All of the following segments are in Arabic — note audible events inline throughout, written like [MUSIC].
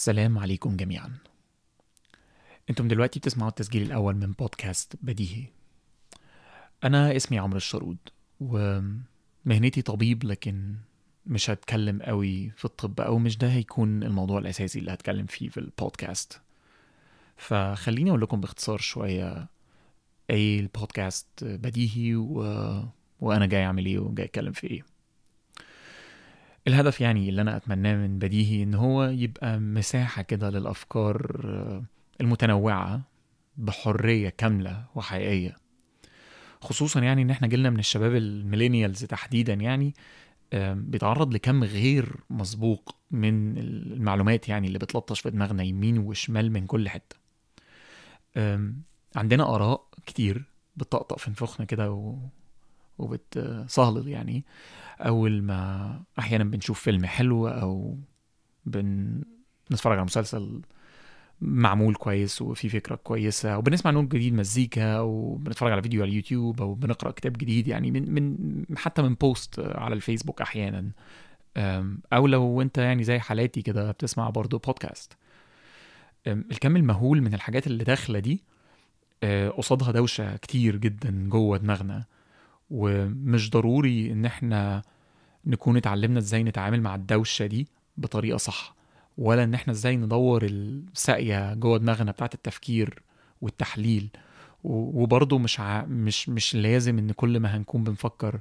سلام عليكم جميعا. أنتم دلوقتي بتسمعوا التسجيل الأول من بودكاست بديهي. أنا اسمي عمرو الشرود ومهنتي طبيب لكن مش هتكلم قوي في الطب أو مش ده هيكون الموضوع الأساسي اللي هتكلم فيه في البودكاست. فخليني أقول لكم باختصار شوية إيه البودكاست بديهي و... وأنا جاي أعمل إيه وجاي أتكلم في إيه. الهدف يعني اللي أنا أتمناه من بديهي إن هو يبقى مساحة كده للأفكار المتنوعة بحرية كاملة وحقيقية خصوصا يعني إن إحنا جيلنا من الشباب الميلينيالز تحديدا يعني بيتعرض لكم غير مسبوق من المعلومات يعني اللي بتلطش في دماغنا يمين وشمال من كل حتة عندنا آراء كتير بتطقطق في نفوخنا كده. وبتصهلل يعني. أول ما أحيانا بنشوف فيلم حلو أو بنتفرج على مسلسل معمول كويس وفي فكرة كويسة وبنسمع نوع جديد مزيكا أو بنتفرج على فيديو على اليوتيوب أو بنقرأ كتاب جديد يعني من من حتى من بوست على الفيسبوك أحيانا. أو لو أنت يعني زي حالاتي كده بتسمع برضه بودكاست الكم المهول من الحاجات اللي داخلة دي قصادها دوشة كتير جدا جوه دماغنا. ومش ضروري إن إحنا نكون اتعلمنا إزاي نتعامل مع الدوشة دي بطريقة صح ولا إن إحنا إزاي ندور الساقية جوه دماغنا بتاعت التفكير والتحليل. وبرضه مش ع... مش مش لازم إن كل ما هنكون بنفكر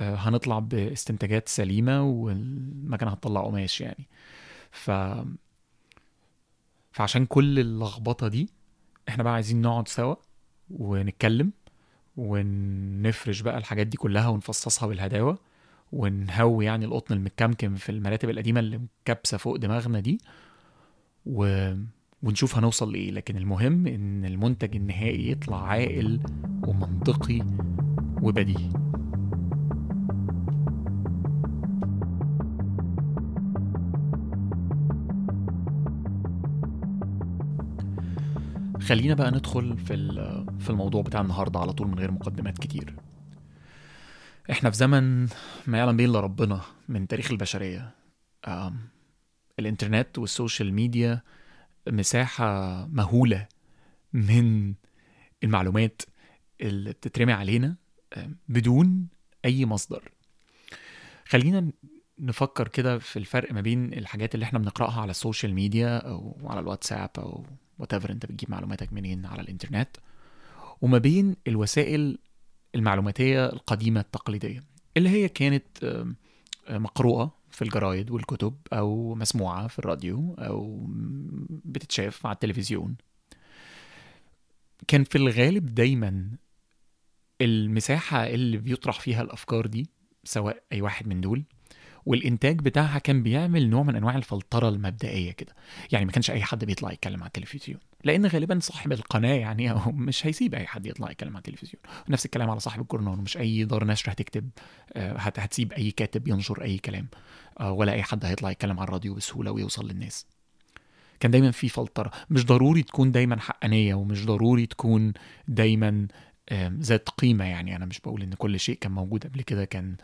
هنطلع باستنتاجات سليمة والمكنه هتطلع قماش يعني. ف فعشان كل اللخبطة دي إحنا بقى عايزين نقعد سوا ونتكلم ونفرش بقى الحاجات دي كلها ونفصصها بالهداوة ونهوي يعني القطن المتكمكم في المراتب القديمة اللي مكبسة فوق دماغنا دي و... ونشوف هنوصل لإيه. لكن المهم إن المنتج النهائي يطلع عاقل ومنطقي وبديهي. خلينا بقى ندخل في في الموضوع بتاع النهارده على طول من غير مقدمات كتير. إحنا في زمن ما يعلم به إلا ربنا من تاريخ البشرية. الإنترنت وال social media مساحة مهولة من المعلومات اللي بتترمي علينا بدون أي مصدر. خلينا نفكر كده في الفرق ما بين الحاجات اللي إحنا بنقرأها على ال social media أو على الواتساب أو وات انت بتجيب معلوماتك منين على الانترنت. وما بين الوسائل المعلوماتية القديمة التقليدية اللي هي كانت مقروءة في الجرايد والكتب أو مسموعة في الراديو أو بتتشاف على التلفزيون. كان في الغالب دايما المساحة اللي بيطرح فيها الأفكار دي سواء أي واحد من دول والإنتاج بتاعها كان بيعمل نوع من أنواع الفلترة المبدئية كده. يعني ما كانش أي حد بيطلع يتكلم على التلفزيون. لأن غالبا صاحب القناة يعني أو [LAUGHS] مش هيسيب أي حد يطلع يتكلم على التلفزيون. نفس الكلام على صاحب الجورنال. مش أي دار نشر هتكتب هتسيب أي كاتب ينشر أي كلام ولا أي حد هيطلع يتكلم على الراديو بسهولة ويوصل للناس. كان دايما في فلترة. مش ضروري تكون دايما حقانية ومش ضروري تكون دايما ذات قيمة يعني. أنا مش بقول إن كل شيء كان موجود قبل كده كان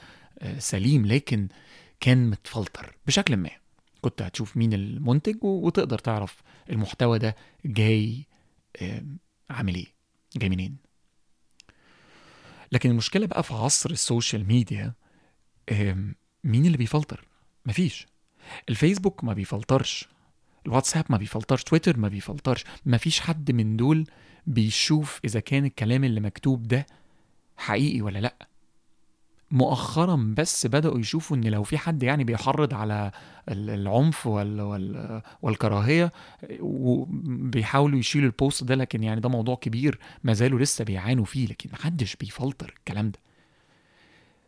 سليم. لكن كان متفلتر بشكل ما. كنت هتشوف مين المنتج وتقدر تعرف المحتوى ده جاي عامل إيه جاي منين. لكن المشكلة بقى في عصر ال social media مين اللي بيفلتر؟ مفيش. الفيسبوك ما بيفلترش الواتساب ما بيفلترش تويتر ما بيفلترش مفيش حد من دول بيشوف إذا كان الكلام اللي مكتوب ده حقيقي ولا لأ. مؤخرا بس بدأوا يشوفوا إن لو في حد يعني بيحرض على العنف وال وال والكراهية وبيحاولوا يشيلوا ال post ده لكن يعني ده موضوع كبير ما زالوا لسه بيعانوا فيه لكن محدش بيفلتر الكلام ده.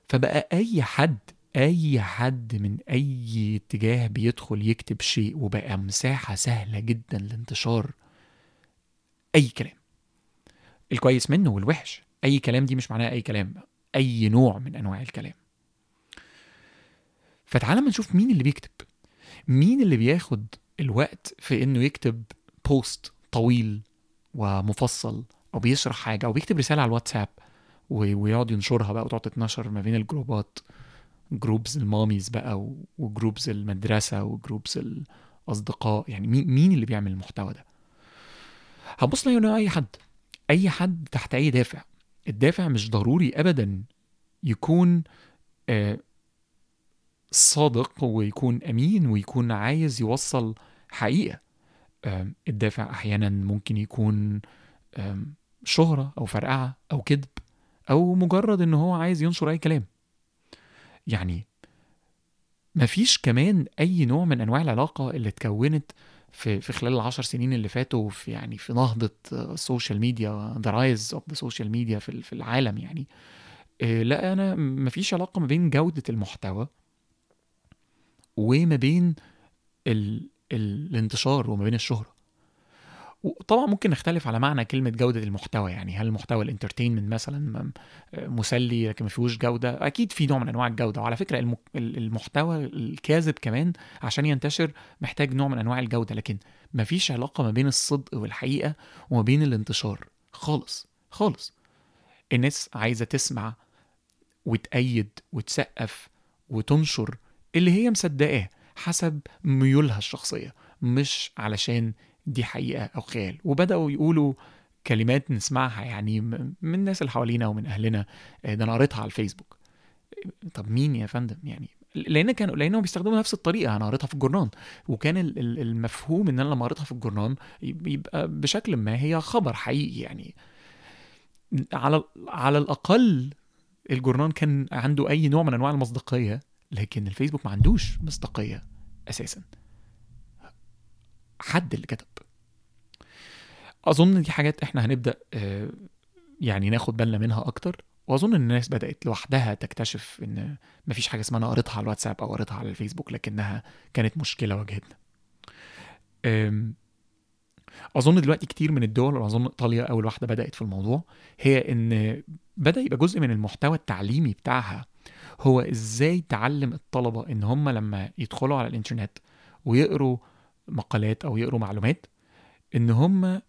فبقى أي حد أي حد من أي اتجاه بيدخل يكتب شيء وبقى مساحة سهلة جدا لانتشار أي كلام. الكويس منه والوحش. أي كلام دي مش معناها أي كلام. أي نوع من أنواع الكلام. فتعالى ما نشوف مين اللي بيكتب. مين اللي بياخد الوقت في إنه يكتب post طويل ومفصل أو بيشرح حاجة أو بيكتب رسالة على الواتساب ويقعد ينشرها بقى وتقعد تتنشر ما بين الجروبات. groups ال mommies بقى و groups المدرسة و groups اصدقاء يعني مين اللي بيعمل المحتوى ده؟ هتبص تلاقي انه اي حد. أي حد تحت أي دافع. الدافع مش ضروري ابدا يكون آه، صادق ويكون أمين ويكون عايز يوصل حقيقة. آم، الدافع أحيانا ممكن يكون آم، شهرة أو فرقعة أو كذب أو مجرد إن هو عايز ينشر أي كلام. يعني مفيش كمان أي نوع من أنواع العلاقة اللي اتكونت في في خلال العشر سنين اللي فاتوا في يعني في نهضة ال social media the rise of the social media في ال- في العالم يعني إيه، لا أنا مفيش علاقة ما بين جودة المحتوى وما بين. ال... الانتشار وما بين الشهرة وطبعا ممكن نختلف على معنى كلمة جودة المحتوى يعني هل المحتوى ال entertainment مثلا م- مسلي لكن ما فيهوش جودة؟ أكيد في نوع من أنواع الجودة وعلى فكرة الم... ال- المحتوى الكاذب كمان عشان ينتشر محتاج نوع من أنواع الجودة لكن ما فيش علاقة ما بين الصدق والحقيقة وما بين الانتشار. خالص خالص. الناس عايزة تسمع وتأيد وتسقف وتنشر اللي هي مصدقاه حسب ميولها الشخصية مش علشان دي حقيقة أو خيال. وبدأوا يقولوا كلمات نسمعها يعني من الناس اللي حوالينا ومن أهلنا آه، ده أنا قريتها على الفيسبوك. طب مين يا فندم يعني؟ لأن كانوا لأنهم بيستخدموا نفس الطريقة أنا قريتها في الجورنان. وكان ال- ال- المفهوم إن أنا لما قريتها في الجورنان يب- يبقى بشكل ما هي خبر حقيقي يعني. على على الأقل الجورنان كان عنده أي نوع من أنواع المصداقية لكن الفيسبوك ما عندوش مصداقية أساسا. حد اللي كتب أظن دي حاجات إحنا هنبدأ آه، يعني ناخد بالنا منها أكتر. وأظن إن الناس بدأت لوحدها تكتشف إن مفيش حاجة اسمها أنا قريتها على الواتساب أو قريتها على الفيسبوك لكنها كانت مشكلة واجهتنا. أظن دلوقتي كتير من الدول وأظن إيطاليا أول واحدة بدأت في الموضوع هي إن بدأ يبقى جزء من المحتوى التعليمي بتاعها هو إزاي تعلم الطلبة إن هم لما يدخلوا على الإنترنت ويقروا مقالات أو يقروا معلومات إن هم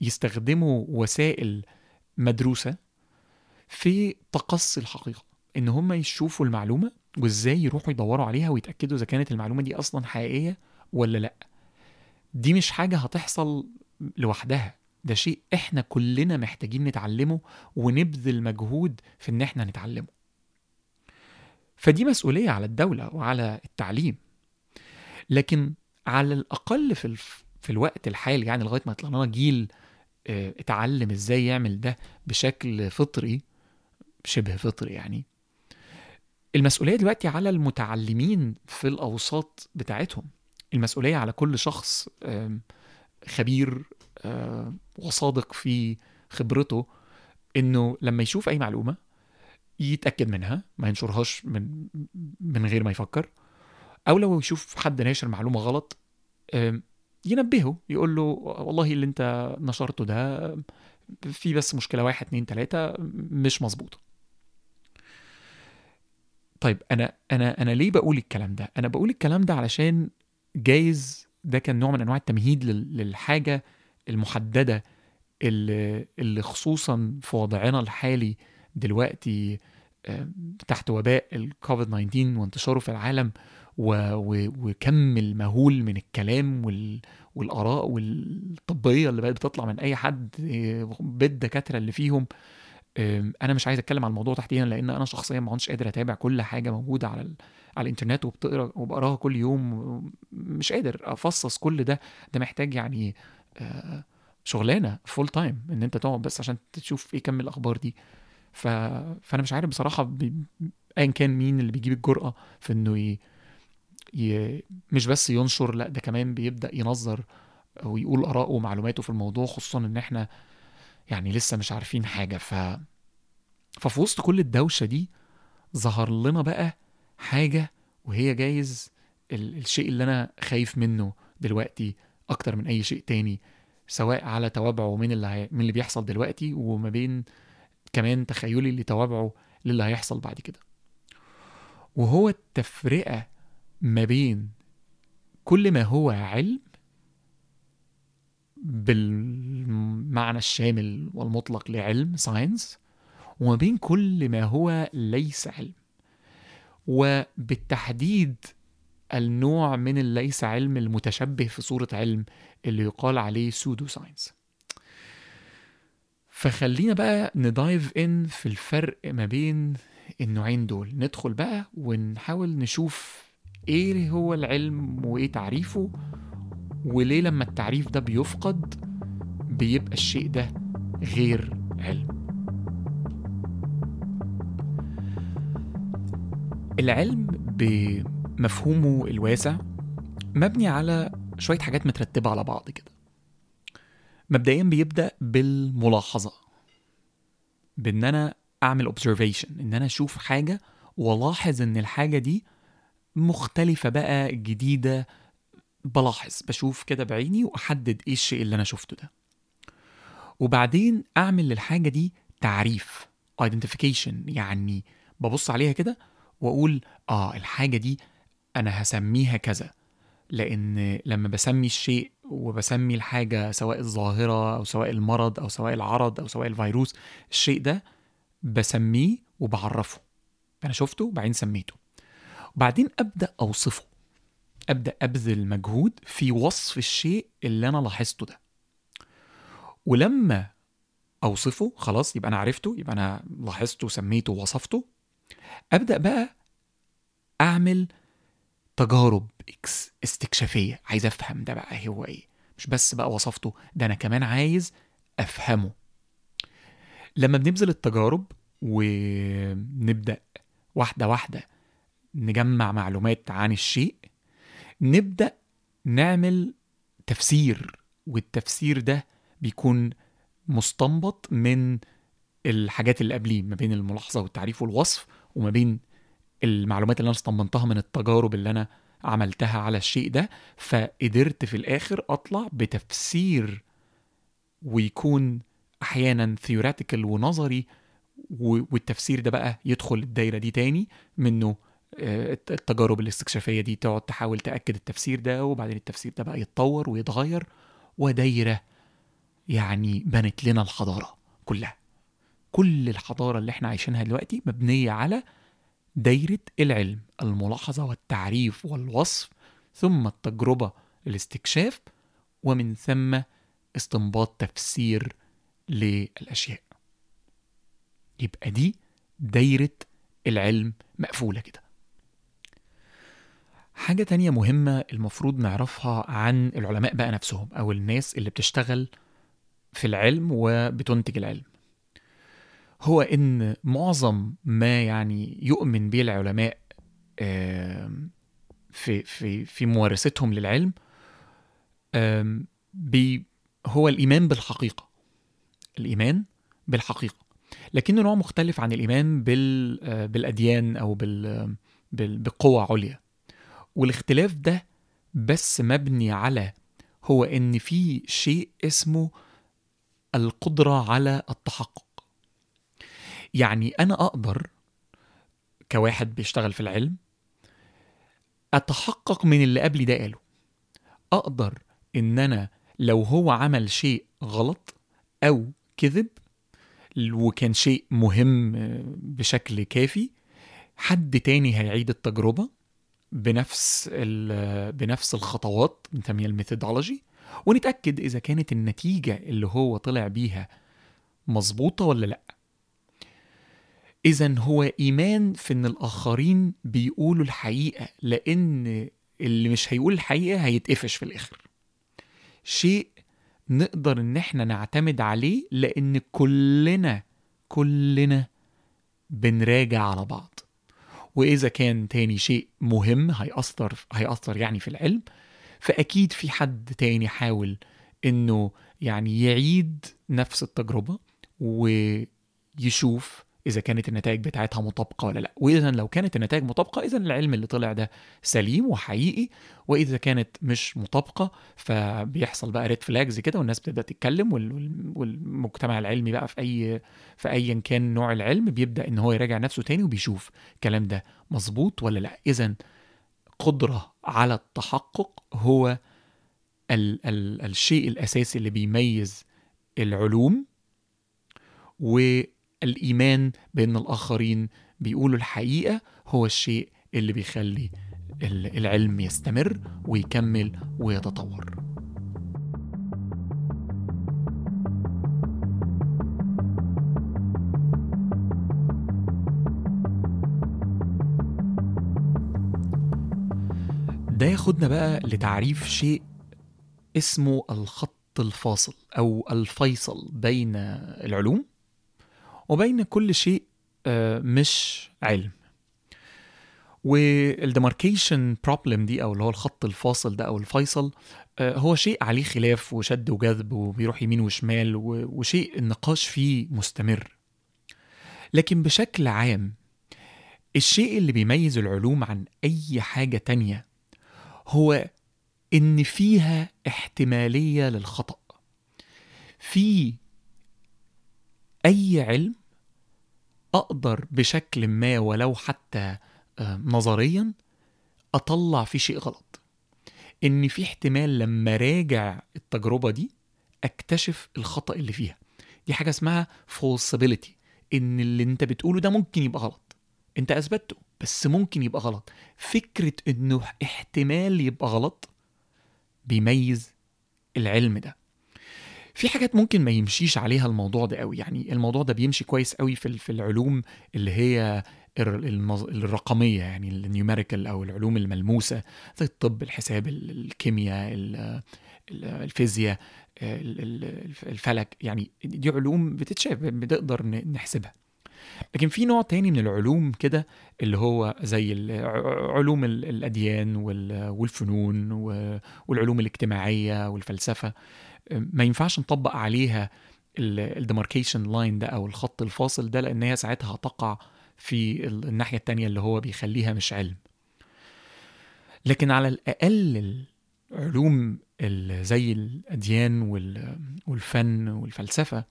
يستخدموا وسائل مدروسة في تقصي الحقيقة إن هم يشوفوا المعلومة وإزاي يروحوا يدوروا عليها ويتأكدوا إذا كانت المعلومة دي أصلا حقيقية ولا لأ. دي مش حاجة هتحصل لوحدها ده شيء إحنا كلنا محتاجين نتعلمه ونبذل مجهود في إن إحنا نتعلمه. فدي مسؤولية على الدولة وعلى التعليم. لكن على الأقل في الف... في الوقت الحالي يعني لغاية ما يطلع لنا جيل آه، اتعلم إزاي يعمل ده بشكل فطري شبه فطري يعني. المسؤولية دلوقتي على المتعلمين في الأوساط بتاعتهم. المسؤولية على كل شخص خبير آم، وصادق في خبرته إنه لما يشوف أي معلومة يتأكد منها ما ينشرهاش من من غير ما يفكر. أو لو يشوف حد ناشر معلومة غلط ينبهه يقول له والله اللي أنت نشرته ده في بس مشكلة واحد اتنين تلاتة مش مظبوطه طيب أنا أنا أنا ليه بقول الكلام ده؟ أنا بقول الكلام ده علشان جايز ده كان نوع من أنواع التمهيد لل- للحاجة المحددة اللي, اللي خصوصا في وضعنا الحالي دلوقتي تحت وباء الكوفيد 19 وانتشاره في العالم وكم المهول من الكلام وال والآراء والطبيه اللي بقت بتطلع من أي حد آه، بالدكاترة اللي فيهم أنا مش عايز أتكلم عن الموضوع تحديدا لأن أنا شخصيا ما كنتش قادر أتابع كل حاجة موجودة على. على الإنترنت وبتقرأ وبقراها كل يوم مش قادر أفصص كل ده ده محتاج يعني آه، شغلانة full time إن أنت تقعد بس عشان تشوف إيه كم الأخبار دي. فأنا مش عارف بصراحة. ايا كان مين اللي بيجيب الجرأة في إنه ي... ي... مش بس ينشر لا ده كمان بيبدأ ينظر ويقول آراءه ومعلوماته في الموضوع خصوصا إن إحنا يعني لسه مش عارفين حاجة. ف ففي وسط كل الدوشة دي ظهر لنا بقى حاجة وهي جايز ال... الشيء اللي أنا خايف منه دلوقتي أكتر من أي شيء تاني سواء على توابعه من اللي هي... من اللي بيحصل دلوقتي وما بين كمان تخيلي لتوابعه للي هيحصل بعد كده. وهو التفرقة ما بين كل ما هو علم بالمعنى الشامل والمطلق لعلم ساينس وما بين كل ما هو ليس علم. وبالتحديد النوع من الليس علم المتشبه في صورة علم اللي يقال عليه pseudo science فخلينا بقى ن dive in في الفرق ما بين النوعين دول. ندخل بقى ونحاول نشوف إيه هو العلم وإيه تعريفه؟ وليه لما التعريف ده بيفقد بيبقى الشيء ده غير علم. العلم بمفهومه الواسع مبني على شوية حاجات مترتبة على بعض كده. مبدئيا بيبدأ بالملاحظة بإن أنا أعمل observation إن أنا أشوف حاجة وألاحظ إن الحاجة دي مختلفة بقى جديدة. بلاحظ بشوف كده بعيني وأحدد إيه الشيء اللي أنا شفته ده. وبعدين أعمل للحاجة دي تعريف identification يعني ببص عليها كده وأقول آه الحاجة دي أنا هسميها كذا. لأن لما بسمي الشيء وبسمي الحاجة سواء الظاهرة أو سواء المرض أو سواء العرض أو سواء الفيروس الشيء ده بسميه وبعرفه. أنا شفته بعدين سميته. وبعدين أبدأ أوصفه. أبدأ أبذل مجهود في وصف الشيء اللي أنا لاحظته ده. ولما أوصفه خلاص يبقى أنا عرفته يبقى أنا لاحظته سميته ووصفته أبدأ بقى أعمل تجارب استكشافية. عايز أفهم ده بقى هو إيه. مش بس بقى وصفته ده أنا كمان عايز أفهمه. لما بنبذل التجارب ونبدأ واحدة واحدة نجمع معلومات عن الشيء نبدأ نعمل تفسير والتفسير ده بيكون مستنبط من الحاجات اللي قبليه ما بين الملاحظة والتعريف والوصف وما بين المعلومات اللي أنا استنبطتها من التجارب اللي أنا عملتها على الشيء ده. فقدرت في الآخر أطلع بتفسير ويكون أحيانا ثيوريتيكال ونظري والتفسير ده بقى يدخل الدايرة دي تاني منه التجارب الاستكشافية دي تقعد تحاول تأكد التفسير ده وبعدين التفسير ده بقى يتطور ويتغير ودايرة يعني بنت لنا الحضارة كلها. كل الحضارة اللي إحنا عايشينها دلوقتي مبنية على دايرة العلم الملاحظة والتعريف والوصف ثم التجربة الاستكشاف ومن ثم استنباط تفسير للأشياء. يبقى دي دايرة العلم مقفولة كده. حاجة تانية مهمة المفروض نعرفها عن العلماء بقى نفسهم أو الناس اللي بتشتغل في العلم وبتنتج العلم. هو إن معظم ما يعني يؤمن به العلماء في في في ممارستهم للعلم بي هو الإيمان بالحقيقة. الإيمان بالحقيقة. لكنه نوع مختلف عن الإيمان بال بالأديان أو بال بقوة عليا. والاختلاف ده بس مبني على هو إن في شيء اسمه القدرة على التحقق. يعني أنا أقدر كواحد بيشتغل في العلم أتحقق من اللي قبلي ده قاله. أقدر إن أنا لو هو عمل شيء غلط أو كذب وكان شيء مهم بشكل كافي حد تاني هيعيد التجربة بنفس بنفس الخطوات بنسميها ال methodology ونتأكد إذا كانت النتيجة اللي هو طلع بيها مظبوطة ولا لأ. اذا هو إيمان في إن الآخرين بيقولوا الحقيقة لأن اللي مش هيقول الحقيقة هيتقفش في الآخر. شيء نقدر إن إحنا نعتمد عليه لأن كلنا كلنا بنراجع على بعض. وإذا كان تاني شيء مهم هيأثر هيأثر يعني في العلم فأكيد في حد تاني حاول إنه يعني يعيد نفس التجربة ويشوف إذا كانت النتائج بتاعتها مطابقة ولا لا. وإذا لو كانت النتائج مطابقة إذا العلم اللي طلع ده سليم وحقيقي وإذا كانت مش مطابقة فبيحصل بقى ريد فلاجز كده والناس بتبدأ تتكلم والمجتمع العلمي بقى في اي في ايا كان نوع العلم بيبدأ إن هو يراجع نفسه تاني وبيشوف الكلام ده مظبوط ولا لا. إذا قدرة على التحقق هو ال ال الشيء الأساسي اللي بيميز العلوم و الإيمان بأن الآخرين بيقولوا الحقيقة هو الشيء اللي بيخلي ال- العلم يستمر ويكمل ويتطور. ده ياخدنا بقى لتعريف شيء اسمه الخط الفاصل أو الفيصل بين العلوم. وبين كل شيء آه، مش علم. وال demarcation problem دي أو اللي هو الخط الفاصل ده أو الفيصل آه، هو شيء عليه خلاف وشد وجذب وبيروح يمين وشمال وشيء النقاش فيه مستمر. لكن بشكل عام الشيء اللي بيميز العلوم عن أي حاجة تانية هو إن فيها احتمالية للخطأ. في أي علم أقدر بشكل ما ولو حتى آه، نظريا أطلع فيه شيء غلط. إن في احتمال لما راجع التجربة دي أكتشف الخطأ اللي فيها. دي حاجة اسمها falsibility إن اللي أنت بتقوله ده ممكن يبقى غلط. أنت اثبته بس ممكن يبقى غلط. فكرة إنه احتمال يبقى غلط بيميز العلم ده. في حاجات ممكن ما يمشيش عليها الموضوع ده قوي. يعني الموضوع ده بيمشي كويس قوي في في العلوم اللي هي. الرقمية يعني النيوميريكال أو العلوم الملموسة زي الطب الحساب ال- الكيمياء ال- ال- الفيزياء ال- ال- الفلك. يعني دي علوم بتتشاف بنقدر نحسبها. لكن في نوع تاني من العلوم كده اللي هو زي علوم ال- الأديان وال- والفنون والعلوم الاجتماعية والفلسفة. ما ينفعش نطبق عليها ال demarcation line ده أو الخط الفاصل ده لأن هي ساعتها هتقع في ال- الناحية التانية اللي هو بيخليها مش علم. لكن على الأقل العلوم ال- زي الأديان وال- والفن والفلسفة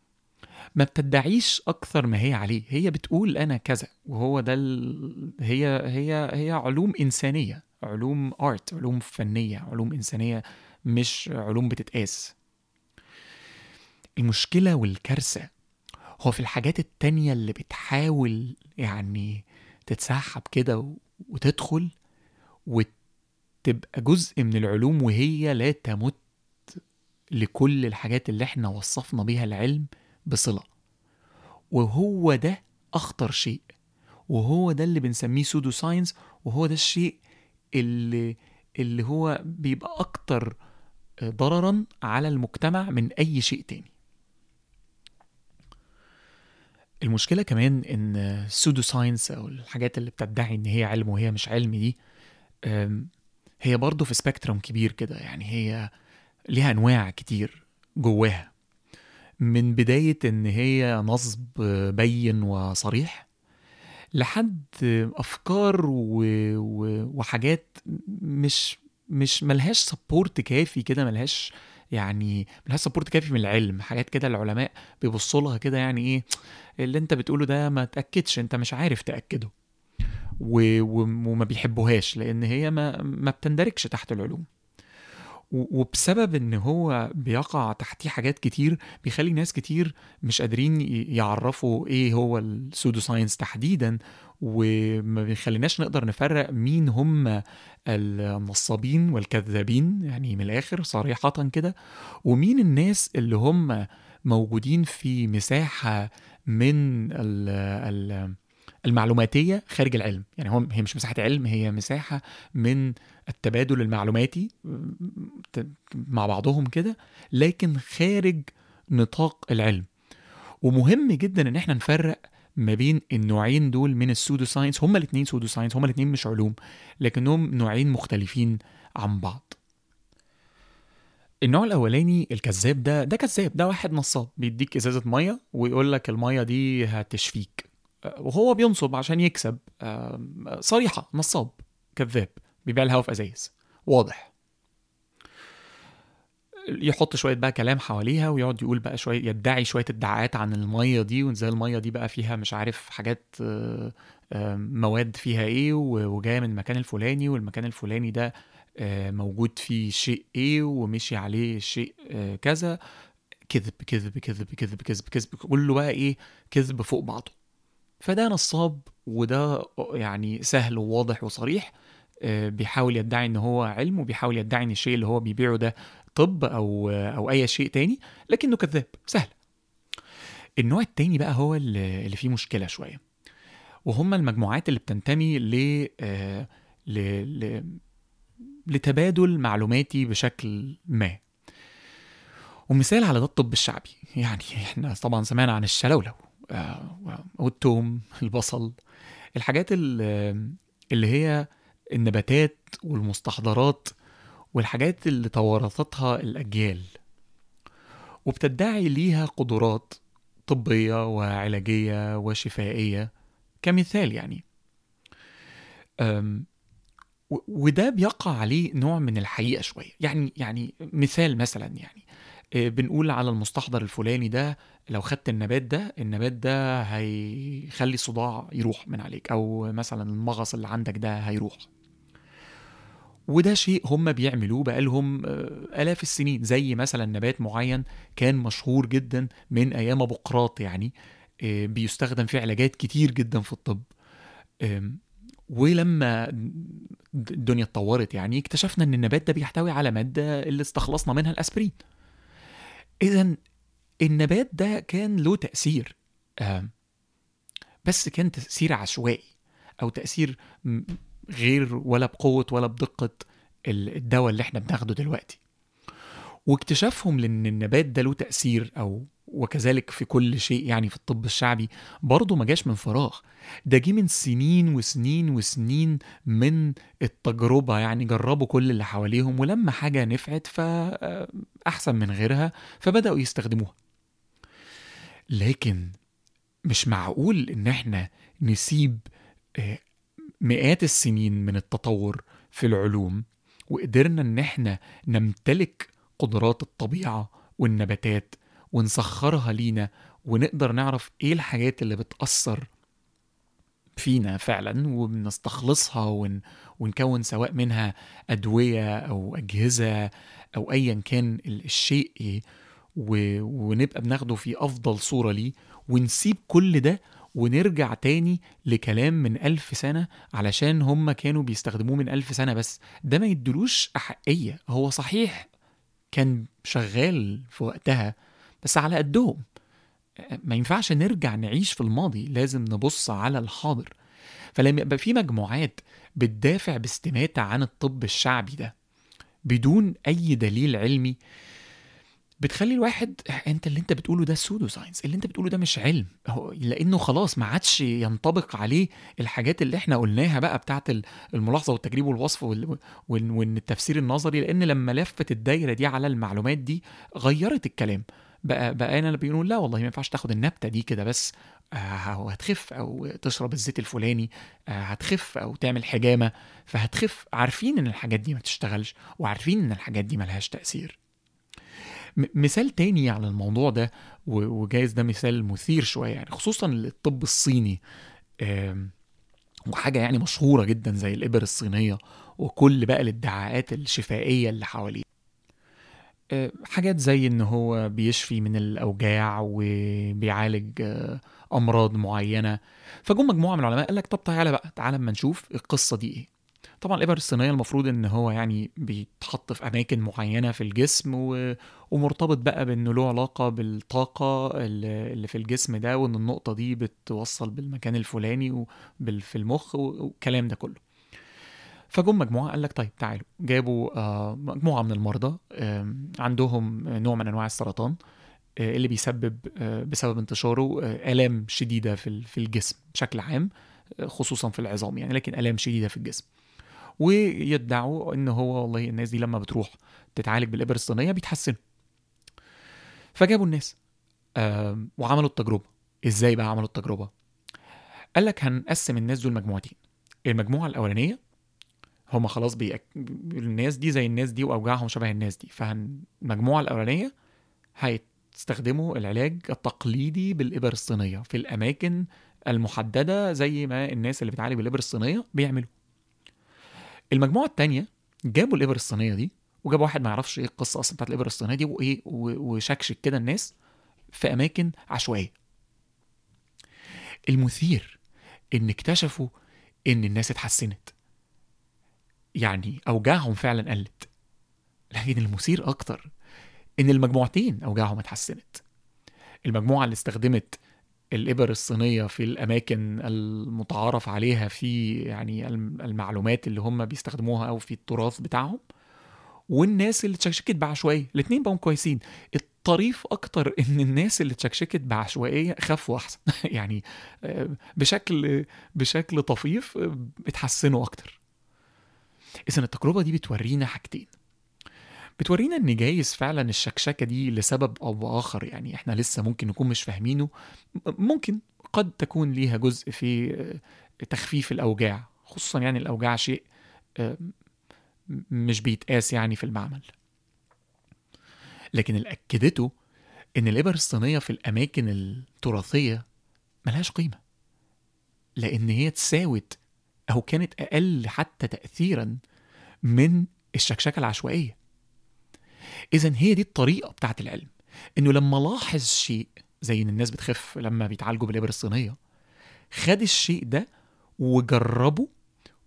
ما بتدعيش أكثر ما هي عليه. هي بتقول أنا كذا وهو ده ال... هي هي هي علوم إنسانية علوم ارت علوم فنية علوم إنسانية مش علوم بتتقاس. المشكلة والكارثة هو في الحاجات التانية اللي بتحاول يعني تتسحب كده وتدخل وتبقى جزء من العلوم وهي لا تمت لكل الحاجات اللي إحنا وصفنا بيها العلم بصلة. وهو ده أخطر شيء وهو ده اللي بنسميه pseudo science وهو ده الشيء اللي اللي هو بيبقى أكتر ضررا على المجتمع من أي شيء تاني. المشكلة كمان إن ال pseudo science أو الحاجات اللي بتدعي إن هي علم وهي مش علم دي هي برضه في spectrum كبير كده. يعني هي ليها أنواع كتير جواها. من بداية إن هي نصب بين وصريح لحد أفكار و... و... وحاجات مش مش ملهاش support كافي كده ملهاش يعني ملهاش support كافي من العلم حاجات كده العلماء بيبصوا لها كده يعني إيه اللي أنت بتقوله ده ما تأكدش أنت مش عارف تأكده. و... وما بيحبوهاش لأن هي ما ما تحت العلوم. وبسبب إن هو بيقع تحتيه حاجات كتير بيخلي ناس كتير مش قادرين يعرفوا إيه هو السودو ساينس تحديدا وما بيخليناش نقدر نفرق مين هم النصابين والكذابين يعني من الآخر صريحة كده ومين الناس اللي هم موجودين في مساحة من ال ال المعلوماتية خارج العلم. يعني هم هي مش مساحة علم هي مساحة من التبادل المعلوماتي مع بعضهم كده لكن خارج نطاق العلم. ومهم جدا إن إحنا نفرق ما بين النوعين دول من ال pseudo science هما الاثنين pseudo science هما الاثنين مش علوم لكنهم نوعين مختلفين عن بعض. النوع الأولاني الكذاب ده ده كذاب ده واحد نصاب بيديك إزازة مية ويقول لك المية دي هتشفيك. وهو بينصب عشان يكسب صريحة نصاب كذاب. بيبيع الهوا في أزايز. واضح. يحط شوية بقى كلام حواليها ويقعد يقول بقى شوية يدعي شوية ادعاءات عن المية دي وازاي المية دي بقى فيها مش عارف حاجات آه، آه، مواد فيها إيه وجاية من المكان الفلاني والمكان الفلاني ده آه، موجود فيه شيء إيه ومشي عليه شيء كذا. كذب كذب كذب كذب كذب كذب كله بقى إيه كذب فوق بعضه. فده نصاب وده يعني سهل وواضح وصريح. بيحاول يدعي إن هو علم وبيحاول يدعي إن الشيء اللي هو بيبيعه ده طب أو أو أي شيء تاني لكنه كذاب. سهل. النوع التاني بقى هو اللي فيه مشكلة شوية. وهم المجموعات اللي بتنتمي ل آه، ل لتبادل معلوماتي بشكل ما. ومثال على ده الطب الشعبي. يعني إحنا طبعا سمعنا عن الشلولو آه، والثوم البصل الحاجات ال- اللي هي النباتات والمستحضرات والحاجات اللي توارثتها الأجيال. وبتدعي ليها قدرات طبية وعلاجية وشفائية كمثال يعني. وده بيقع عليه نوع من الحقيقة شوية. يعني يعني مثال مثلا يعني آه، بنقول على المستحضر الفلاني ده لو خدت النبات ده النبات ده هيخلي الصداع يروح من عليك أو مثلا المغص اللي عندك ده هيروح. وده شيء هم بيعملوه بقالهم آه، آلاف السنين. زي مثلا نبات معين كان مشهور جدا من أيام بقراط يعني آه، بيستخدم في علاجات كتير جدا في الطب. ولما الدنيا اتطورت يعني اكتشفنا إن النبات ده بيحتوي على مادة اللي استخلصنا منها الأسبرين. إذا النبات ده كان له تأثير آم، بس كان تأثير عشوائي أو تأثير م- غير ولا بقوة ولا بدقة ال- الدواء اللي إحنا بناخده دلوقتي. واكتشافهم لأن النبات ده له تأثير أو وكذلك في كل شيء يعني في الطب الشعبي برضه ما جاش من فراغ. ده جه من سنين وسنين وسنين من التجربة يعني جربوا كل اللي حواليهم ولما حاجة نفعت فأحسن من غيرها فبدأوا يستخدموها. لكن مش معقول إن إحنا نسيب آه، مئات السنين من التطور في العلوم وقدرنا إن إحنا نمتلك قدرات الطبيعة والنباتات ونسخرها لينا ونقدر نعرف إيه الحاجات اللي بتأثر فينا فعلا وبنستخلصها ون... ونكون سواء منها أدوية أو أجهزة أو أيا كان ال- الشيء إيه و... ونبقى بناخده في أفضل صورة ليه ونسيب كل ده ونرجع تاني لكلام من ألف سنة علشان هم كانوا بيستخدموه من ألف سنة بس. ده ما يدلوش أحقية. هو صحيح كان شغال في وقتها بس على قدهم. ما ينفعش نرجع نعيش في الماضي. لازم نبص على الحاضر. فلما يبقى في مجموعات بتدافع باستماتة عن الطب الشعبي ده بدون أي دليل علمي. بتخلي الواحد انت اللي انت بتقوله ده pseudo science اللي انت بتقوله ده مش علم. لأنه خلاص ما عادش ينطبق عليه الحاجات اللي إحنا قلناها بقى بتاعت ال- الملاحظة والتجريب والوصف وال- وان التفسير النظري لأن لما لفت الدايرة دي على المعلومات دي غيرت الكلام. بقى بقى أنا اللي بيقولوا لا والله ما ينفعش تاخد النبتة دي كده بس آه، وهتخف أو تشرب الزيت الفلاني آه، هتخف أو تعمل حجامة فهتخف. عارفين إن الحاجات دي ما بتشتغلش وعارفين إن الحاجات دي ملهاش تأثير. مثال تاني على الموضوع ده وجايز ده مثال مثير شوية يعني خصوصا الطب الصيني وحاجة يعني مشهورة جدا زي الإبر الصينية وكل بقى الادعاءات الشفائية اللي حواليه. آه، حاجات زي إن هو بيشفي من الأوجاع وبيعالج آه، أمراض معينة. فجم مجموعة من العلماء قال لك طب تعالى بقى تعالى اما نشوف القصة دي إيه. طبعا الابر الصينيه المفروض إن هو يعني بيتحط في أماكن معينة في الجسم و... ومرتبط بقى بإنه له علاقة بالطاقة اللي في الجسم ده وإن النقطة دي بتوصل بالمكان الفلاني وفي المخ والكلام ده كله. فجم مجموعة قال لك طيب تعالوا. جابوا آه، مجموعة من المرضى عندهم نوع من أنواع السرطان آه، اللي بيسبب آه، بسبب انتشاره آلام شديدة في ال- في الجسم بشكل عام خصوصا في العظام يعني لكن آلام شديدة في الجسم. ويدعوا إن هو والله الناس دي لما بتروح تتعالج بالإبر الصينية بيتحسنوا. فجابوا الناس وعملوا التجربة. إزاي بقى عملوا التجربة؟ قال لك هنقسم الناس دول مجموعتين. المجموعة الأولانية هم خلاص بيأك... الناس دي زي الناس دي وأوجاعهم شبه الناس دي. فالمجموعه الأولانية هيستخدموا العلاج التقليدي بالإبر الصينية. في الأماكن المحددة زي ما الناس اللي بتعالج بالإبر الصينية بيعملوا. المجموعة الثانية جابوا الابر الصينية دي وجابوا واحد ما يعرفش إيه القصة أصلا بتاعت الابر الصينية دي وإيه وشكشك كده الناس في أماكن عشوائية. المثير إن اكتشفوا إن الناس اتحسنت. يعني أوجاعهم فعلا قلت. لكن المثير أكتر إن المجموعتين أوجاعهم اتحسنت. المجموعة اللي استخدمت الإبر الصينية في الأماكن المتعارف عليها في يعني المعلومات اللي هم بيستخدموها أو في التراث بتاعهم. والناس اللي اتشكشكت بعشوائية الاتنين بقوا كويسين. الطريف أكتر إن الناس اللي اتشكشكت بعشوائية خفوا أحسن. [LAUGHS] يعني آه، بشكل بشكل طفيف آه، اتحسنوا أكتر. إذا التجربة دي بتورينا حاجتين. بتورينا إن جايز فعلا الشكشكة دي لسبب أو بآخر يعني إحنا لسه ممكن نكون مش فاهمينه. ممكن قد تكون ليها جزء في آه، تخفيف الأوجاع خصوصا يعني الأوجاع شيء آه، مش بيتقاس يعني في المعمل. لكن اللي أكدته إن الابر الصينية في الأماكن التراثية ملهاش قيمة. لأن هي تساوت أو كانت أقل حتى تاثيرا من الشكشكة العشوائية. اذا هي دي الطريقة بتاعت العلم إنه لما لاحظ شيء زي إن الناس بتخف لما بيتعالجوا بالابر الصينية خد الشيء ده وجربه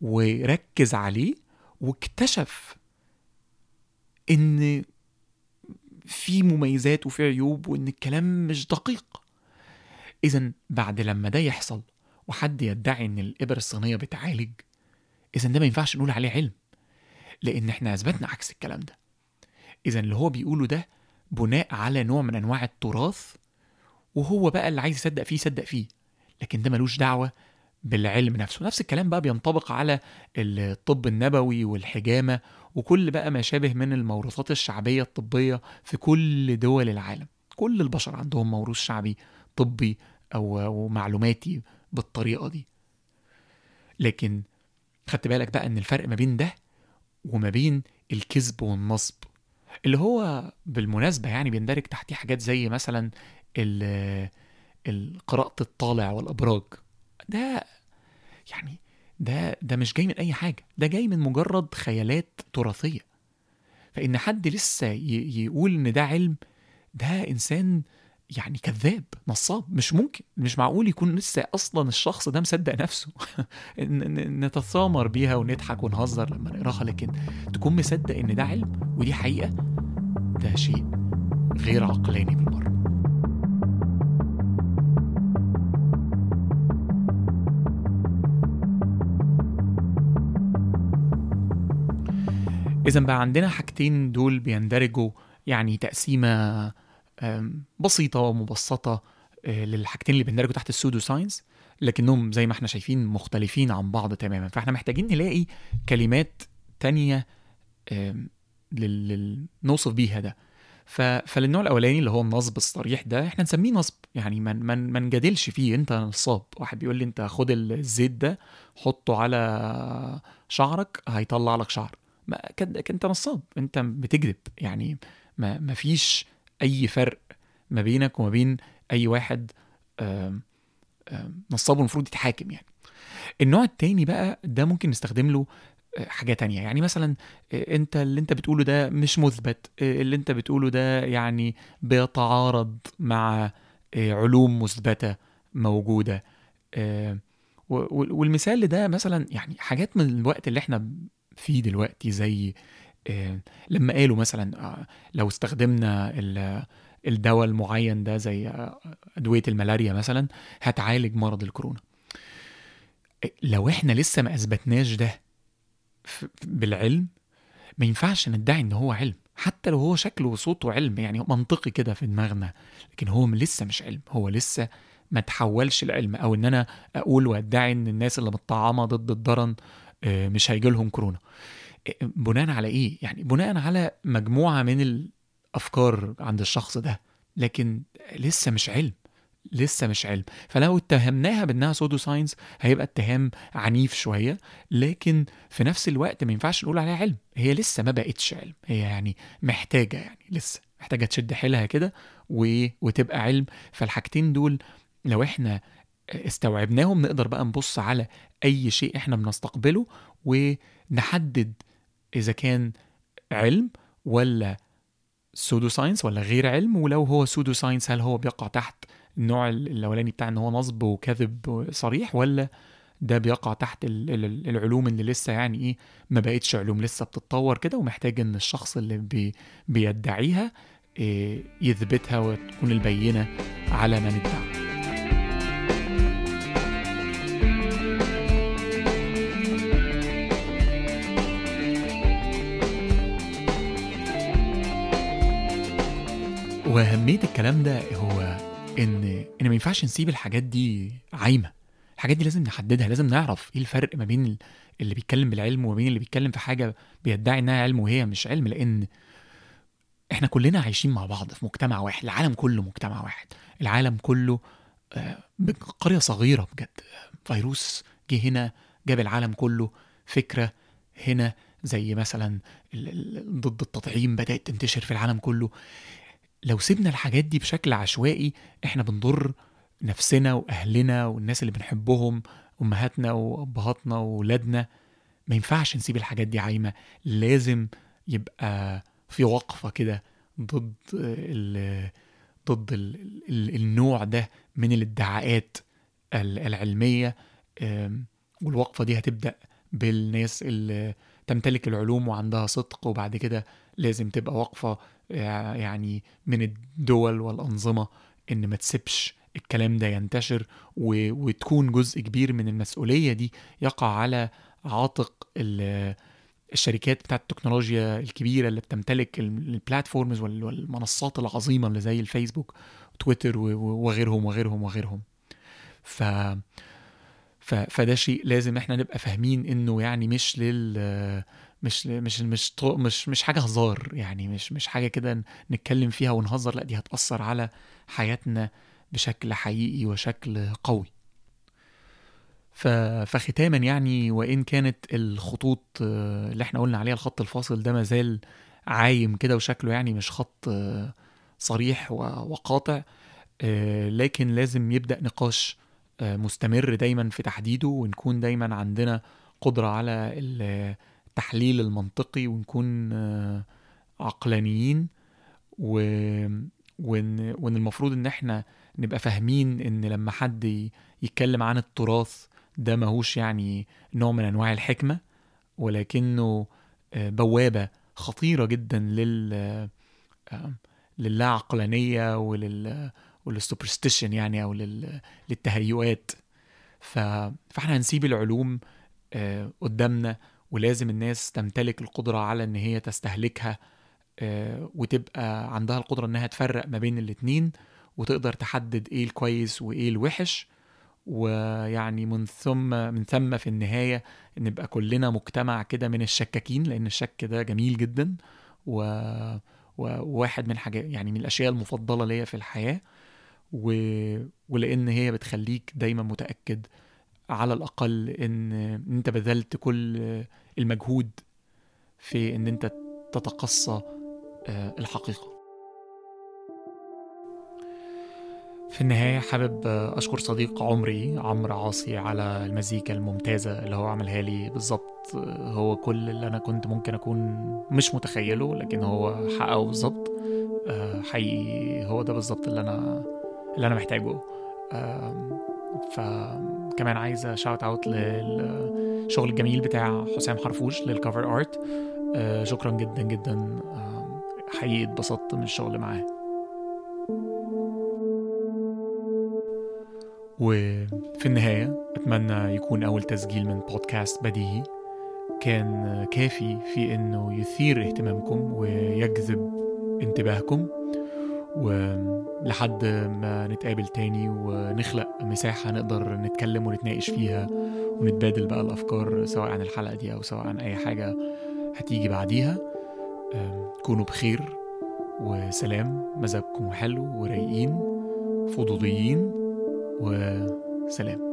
وركز عليه واكتشف إن في مميزات وفي عيوب وإن الكلام مش دقيق. اذا بعد لما ده يحصل وحد يدعي إن الإبر الصينية بتعالج اذا ده ما ينفعش نقول عليه علم لأن إحنا أثبتنا عكس الكلام ده. إذا اللي هو بيقوله ده بناء على نوع من أنواع التراث وهو بقى اللي عايز يصدق فيه يصدق فيه. لكن ده ملوش دعوة بالعلم نفسه. نفس الكلام بقى بينطبق على الطب النبوي والحجامة وكل بقى ما شابه من الموروثات الشعبية الطبية في كل دول العالم. كل البشر عندهم موروث شعبي طبي أو معلوماتي بالطريقة دي. لكن خدت بالك بقى إن الفرق ما بين ده وما بين الكذب والنصب. اللي هو بالمناسبة يعني بيندرج تحتيه حاجات زي مثلا قراءة الطالع والأبراج. ده يعني ده ده مش جاي من أي حاجة. ده جاي من مجرد خيالات تراثية. فإن حد لسه يقول إن ده علم ده إنسان يعني كذاب نصاب مش ممكن مش معقول يكون لسه أصلا الشخص ده مصدق نفسه. [LAUGHS] نتثامر بيها ونضحك ونهزر لما نقراها لكن تكون مصدق إن ده علم ودي حقيقة ده شيء غير عقلاني بالمرة إذا بقى عندنا حاجتين دول بيندرجوا يعني تقسيمة بسيطة ومبسطة آه، للحاجتين اللي بيندرجوا تحت السودو ساينس لكنهم زي ما إحنا شايفين مختلفين عن بعض تماما. فاحنا محتاجين نلاقي كلمات تانية نوصف بيها ده. فللنوع الأولاني اللي هو النصب الصريح ده إحنا نسميه نصب. يعني ما من ما نجادلش فيه. انت نصاب. واحد بيقول لي انت خد الزيت ده حطه على شعرك هيطلع لك شعر. ما انت نصاب. انت بتكذب. يعني ما فيش أي فرق ما بينك وما بين أي واحد نصاب المفروض يتحاكم يعني. النوع التاني بقى ده ممكن نستخدم له آه، حاجة تانية. يعني مثلا آه، أنت اللي أنت بتقوله ده مش مثبت آه، اللي أنت بتقوله ده يعني بيتعارض مع علوم مثبتة موجودة. والمثال ده مثلا يعني حاجات من الوقت اللي إحنا فيه دلوقتي زي لما قالوا مثلا لو استخدمنا الدواء المعين ده زي أدوية الملاريا مثلا هتعالج مرض الكورونا. لو إحنا لسه ما أثبتناش ده بالعلم ما ينفعش ندعي إن هو علم. حتى لو هو شكله وصوته علم يعني منطقي كده في دماغنا لكن هو لسه مش علم. هو لسه ما تحولش لعلم أو إن أنا أقول وأدعي إن الناس اللي متطعمة ضد الدرن آه، مش هيجي لهم كورونا. آه، بناء على إيه؟ يعني بناء على مجموعة من الأفكار عند الشخص ده لكن لسه مش علم لسه مش علم. فلو اتهمناها بأنها pseudo science هيبقى اتهام عنيف شوية لكن في نفس الوقت ما ينفعش نقول عليها علم. هي لسه ما بقتش علم هي يعني محتاجة يعني لسه محتاجة تشد حيلها كده و... وتبقى علم. فالحاجتين دول لو إحنا استوعبناهم نقدر بقى نبص على أي شيء إحنا بنستقبله ونحدد إذا كان علم ولا pseudo science ولا غير علم ولو هو pseudo science هل هو بيقع تحت النوع الأولاني بتاع إن هو نصب وكذب صريح ولا ده بيقع تحت ال- ال- العلوم اللي لسه يعني إيه ما بقتش علوم لسه بتتطور كده ومحتاج إن الشخص اللي بي بيدعيها إيه، يثبتها وتكون البينة على من ادعى. وأهمية الكلام ده هو إن إن ما ينفعش نسيب الحاجات دي عايمة. الحاجات دي لازم نحددها لازم نعرف إيه الفرق ما بين ال- اللي بيتكلم بالعلم وما بين اللي بيتكلم في حاجة بيدعي إنها علم وهي مش علم لأن إحنا كلنا عايشين مع بعض في مجتمع واحد العالم كله مجتمع واحد. العالم كله آه، قرية صغيرة بجد. فيروس جه هنا جاب العالم كله فكرة هنا زي مثلا ضد التطعيم بدأت تنتشر في العالم كله. لو سيبنا الحاجات دي بشكل عشوائي إحنا بنضر نفسنا وأهلنا والناس اللي بنحبهم أمهاتنا وأبهاتنا واولادنا ما ينفعش نسيب الحاجات دي عايمة. لازم يبقى في وقفة كده ضد ال ضد ال ال النوع ده من الادعاءات ال- العلمية. والوقفة دي هتبدأ بالناس اللي تمتلك العلوم وعندها صدق وبعد كده لازم تبقى وقفة يعني من الدول والأنظمة إن ما تسيبش الكلام ده ينتشر و... وتكون جزء كبير من المسؤولية دي يقع على عاتق ال... الشركات بتاعت التكنولوجيا الكبيرة اللي بتمتلك ال- البلاتفورمز وال- والمنصات العظيمة اللي زي الفيسبوك وتويتر وغيرهم وغيرهم وغيرهم. ف... ف... فده شيء لازم إحنا نبقى فاهمين إنه يعني مش لل مش مش مش مش مش حاجة هزار يعني مش مش حاجة كده نتكلم فيها ونهزر لأ دي هتأثر على حياتنا بشكل حقيقي وشكل قوي. فختاما يعني وإن كانت الخطوط آه، اللي إحنا قلنا عليها الخط الفاصل ده مازال عايم كده وشكله يعني مش خط آه، صريح وقاطع آه، لكن لازم يبدأ نقاش مستمر دايما في تحديده ونكون دايما عندنا قدرة على التحليل المنطقي ونكون آه، عقلانيين و... وإن وإن المفروض إن إحنا نبقى فاهمين إن لما حد يتكلم عن التراث ده ماهوش يعني نوع من أنواع الحكمة ولكنه آه، بوابة خطيرة جدا لل آه، للا عقلانيه ولل وللسوبرستيشن يعني أو لل... للتهيؤات. ف... فإحنا هنسيب العلوم قدامنا ولازم الناس تمتلك القدرة على إن هي تستهلكها آه، وتبقى عندها القدرة إنها تفرق ما بين الاتنين وتقدر تحدد إيه الكويس وإيه الوحش. ويعني من ثم من ثم في النهاية نبقى كلنا مجتمع كده من الشكاكين لأن الشك ده جميل جدا. و... وواحد من حاجات يعني من الأشياء المفضلة ليا في الحياة. و... ولأن هي بتخليك دايما متأكد على الأقل إن إن أنت بذلت كل المجهود في إن أنت تتقصى آه، الحقيقة. في النهاية حابب أشكر صديق عمري عمرو عاصي على المزيكا الممتازة اللي هو عملها لي. بالظبط آه، هو كل اللي أنا كنت ممكن أكون مش متخيله لكن هو حققه بالظبط. آه، حقيقي هو ده بالظبط اللي أنا اللي أنا محتاجه. آم، فكمان عايز shout out للشغل الجميل بتاع حسام حرفوش لل cover art آه، شكرا جدا جدا. آم، حقيقي اتبسطت من الشغل معاه. وفي النهاية أتمنى يكون أول تسجيل من بودكاست بديهي. كان كافي في إنه يثير اهتمامكم ويجذب انتباهكم. ولحد ما نتقابل تاني ونخلق مساحة نقدر نتكلم ونتناقش فيها ونتبادل بقى الأفكار سواء عن الحلقة دي أو سواء عن أي حاجة هتيجي بعديها. كونوا بخير وسلام. مزاجكم حلو ورايقين فضوليين وسلام.